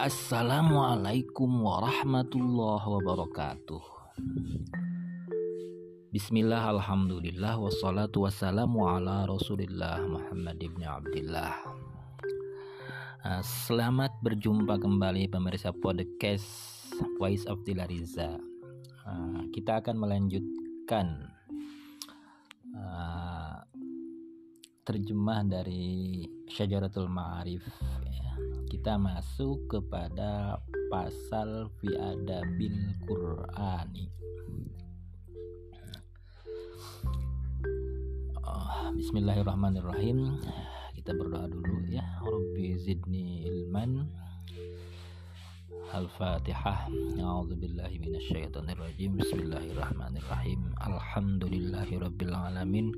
Assalamualaikum warahmatullahi wabarakatuh. Bismillah, Alhamdulillah, wassalatu wassalamu ala rasulillah Muhammad ibn Abdullah ah, Selamat berjumpa kembali pemirsa podcast Voice of Dilariza ah, Kita akan melanjutkan terjemah dari Syajaratul Ma'arif ya. Kita masuk kepada pasal fi adabil Qur'ani. Oh, Bismillahirrahmanirrahim. Kita berdoa dulu ya. Rabbi zidni ilman. Al-Fatihah. A'udzu billahi minasyaitonir rajim. Bismillahirrahmanirrahim. Alhamdulillahirabbil alamin.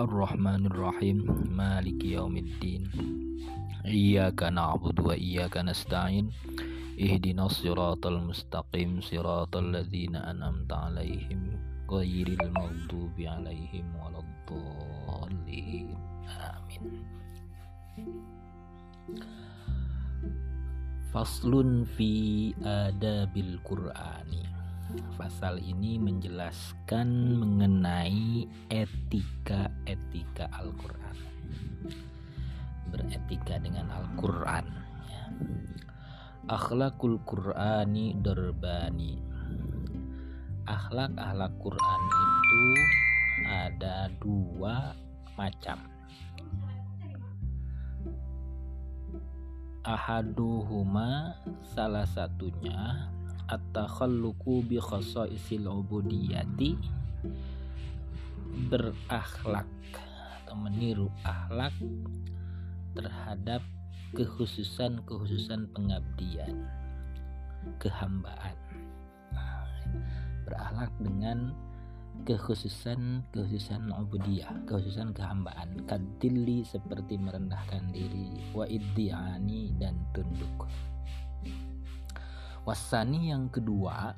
Ar-Rahmanir-Rahim. Maliki Yaumiddin. Iyyaka na'budu wa iyyaka nasta'in. Ihdinas siratal mustaqim. Siratal ladzina an'amta 'alaihim ghairil maghdubi 'alaihim waladdallin. Amin. Faslun fi adabil Qur'ani. Pasal ini menjelaskan mengenai etika-etika Al-Quran. Beretika dengan Al-Quran ya. Akhlakul Qurani Dorbani. Akhlak-akhlak Quran itu ada dua macam. Ahaduhuma salah satunya at-takhalluqu bi khasaisil ubudiyati berakhlak atau meniru akhlak terhadap kekhususan-kekhususan pengabdian kehambaan. Berakhlak dengan kekhususan kekhususan ubudiyah kekhususan kehambaan. Kadili seperti merendahkan diri wa dan tunduk Wasani yang kedua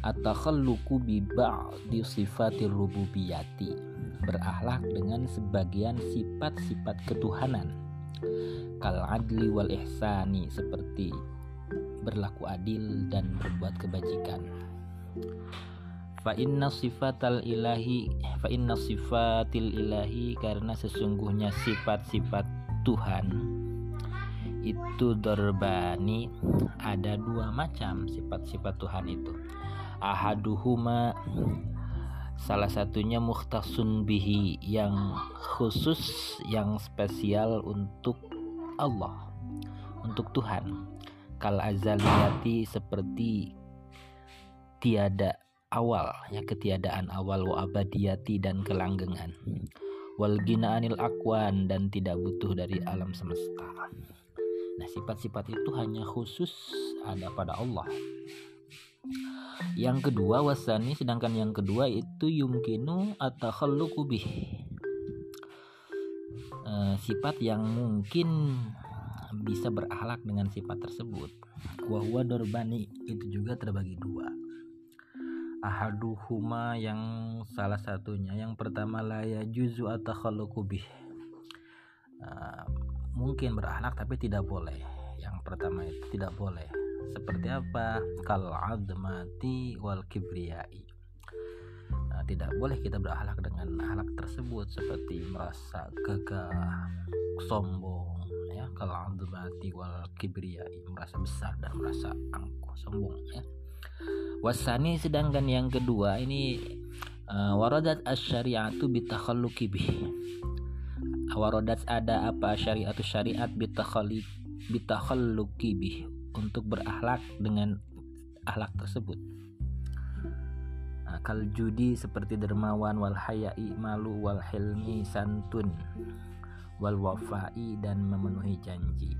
at-takhalluqu bi ba'di sifatir rububiyati berakhlak dengan sebagian sifat-sifat ketuhanan. Kal adli wal ihsani seperti berlaku adil dan berbuat kebajikan. Fa inna sifatal ilahi fa inna sifatil ilahi karena sesungguhnya sifat-sifat Tuhan itu dorbani ada dua macam sifat-sifat Tuhan itu. Ahaduhuma salah satunya muhtasun bihi yang khusus yang spesial untuk Allah untuk Tuhan. Kal azaliyati seperti tiada awal ya ketiadaan awal wa abadiyati dan kelanggengan. Wal ginaanil akwan dan tidak butuh dari alam semesta Nah, sifat-sifat itu hanya khusus ada pada Allah. Yang kedua wasani sedangkan yang kedua itu yumkinu atau bih. E, sifat yang mungkin bisa berakhlak dengan sifat tersebut. Wahwa dorbani itu juga terbagi dua. Ahaduhuma yang salah satunya yang pertama laya juzu atau bih. E, mungkin berakhlak tapi tidak boleh. Yang pertama itu tidak boleh. Seperti apa? Kal admati wal kibriyai. Nah, tidak boleh kita berakhlak dengan akhlak tersebut seperti merasa gagah sombong ya. Kal admati wal kibriyai merasa besar dan merasa angkuh sombong ya. Wasani sedangkan yang kedua ini uh, waradat asyariatu bitakhalluqi bih warodat ada apa syariat syariat bitakhalluqi bih untuk berakhlak dengan akhlak tersebut? Akal judi seperti dermawan wal hayai malu wal hilmi santun wal wafai dan memenuhi janji.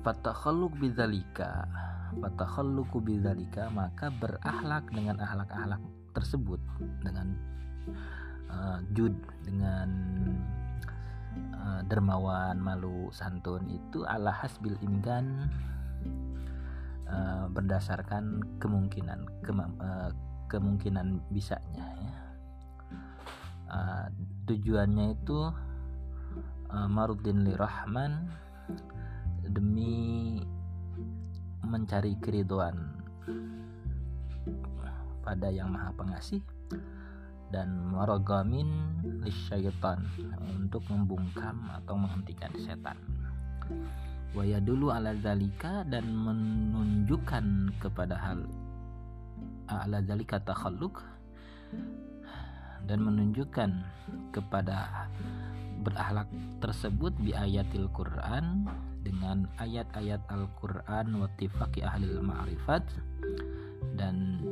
Fatakhalluq bidzalika. Fatakhalluqu bidzalika maka berakhlak dengan akhlak-akhlak tersebut dengan uh, jud dengan uh, dermawan malu santun itu ala hasbil imkan uh, berdasarkan kemungkinan uh, kemungkinan bisanya ya. uh, tujuannya itu uh, marudin li rahman demi mencari keriduan pada yang maha pengasih dan maragamin lisyaitan untuk membungkam atau menghentikan setan. Waya dulu ala zalika dan menunjukkan kepada hal ala zalika takhalluk dan menunjukkan kepada berakhlak tersebut di ayatil Quran dengan ayat-ayat Al-Quran watifaki ahli ma'rifat dan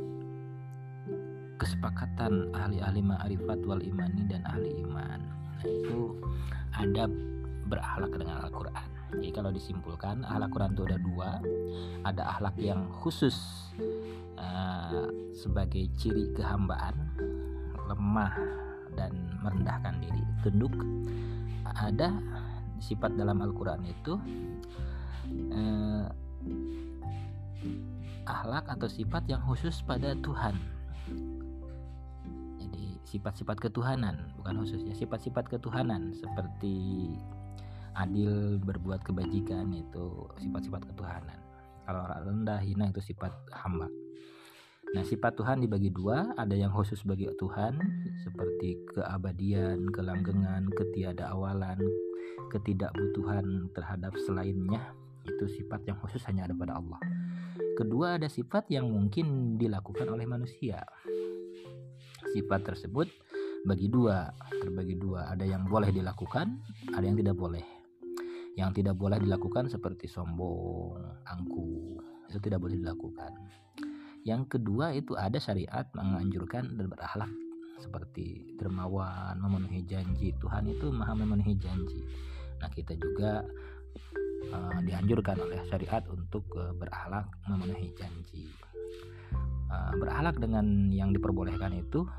kesepakatan ahli-ahli ma'rifat wal imani dan ahli iman. Nah itu ada berakhlak dengan Al-Quran. Jadi kalau disimpulkan akhlak Quran itu ada dua. Ada akhlak yang khusus uh, sebagai ciri kehambaan lemah dan merendahkan diri tunduk. Ada sifat dalam Al-Quran itu uh, akhlak atau sifat yang khusus pada Tuhan sifat-sifat ketuhanan bukan khususnya sifat-sifat ketuhanan seperti adil berbuat kebajikan itu sifat-sifat ketuhanan kalau rendah hina itu sifat hamba Nah, sifat Tuhan dibagi dua, ada yang khusus bagi Tuhan seperti keabadian, kelanggengan, ketiada awalan, ketidakbutuhan terhadap selainnya. Itu sifat yang khusus hanya ada pada Allah. Kedua, ada sifat yang mungkin dilakukan oleh manusia. Sifat tersebut bagi dua, terbagi dua. Ada yang boleh dilakukan, ada yang tidak boleh yang tidak boleh dilakukan seperti sombong, angku, itu tidak boleh dilakukan. Yang kedua itu ada syariat menganjurkan dan berakhlak seperti dermawan, memenuhi janji. Tuhan itu maha memenuhi janji. Nah kita juga uh, dianjurkan oleh syariat untuk uh, berakhlak memenuhi janji. Uh, berakhlak dengan yang diperbolehkan itu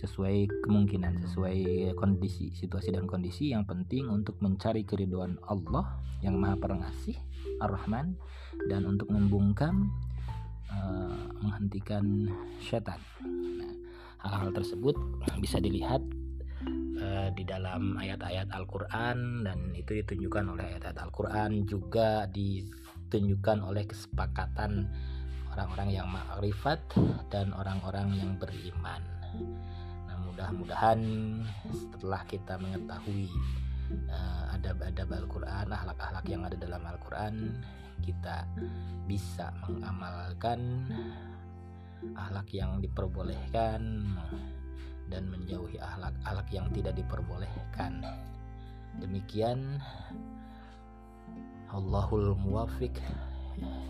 sesuai kemungkinan sesuai kondisi situasi dan kondisi. Yang penting untuk mencari keriduan Allah yang maha pengasih ar-Rahman dan untuk membungkam uh, menghentikan syaitan. Nah, hal-hal tersebut bisa dilihat uh, di dalam ayat-ayat Al-Quran dan itu ditunjukkan oleh ayat-ayat Al-Quran juga ditunjukkan oleh kesepakatan orang-orang yang makrifat dan orang-orang yang beriman mudah-mudahan setelah kita mengetahui uh, adab-adab Al-Quran, akhlak-akhlak yang ada dalam Al-Quran, kita bisa mengamalkan akhlak yang diperbolehkan dan menjauhi akhlak-akhlak yang tidak diperbolehkan. Demikian Allahul muwafiq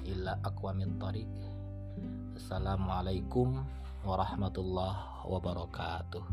illa aqwamin tariq. Assalamualaikum warahmatullahi wabarakatuh.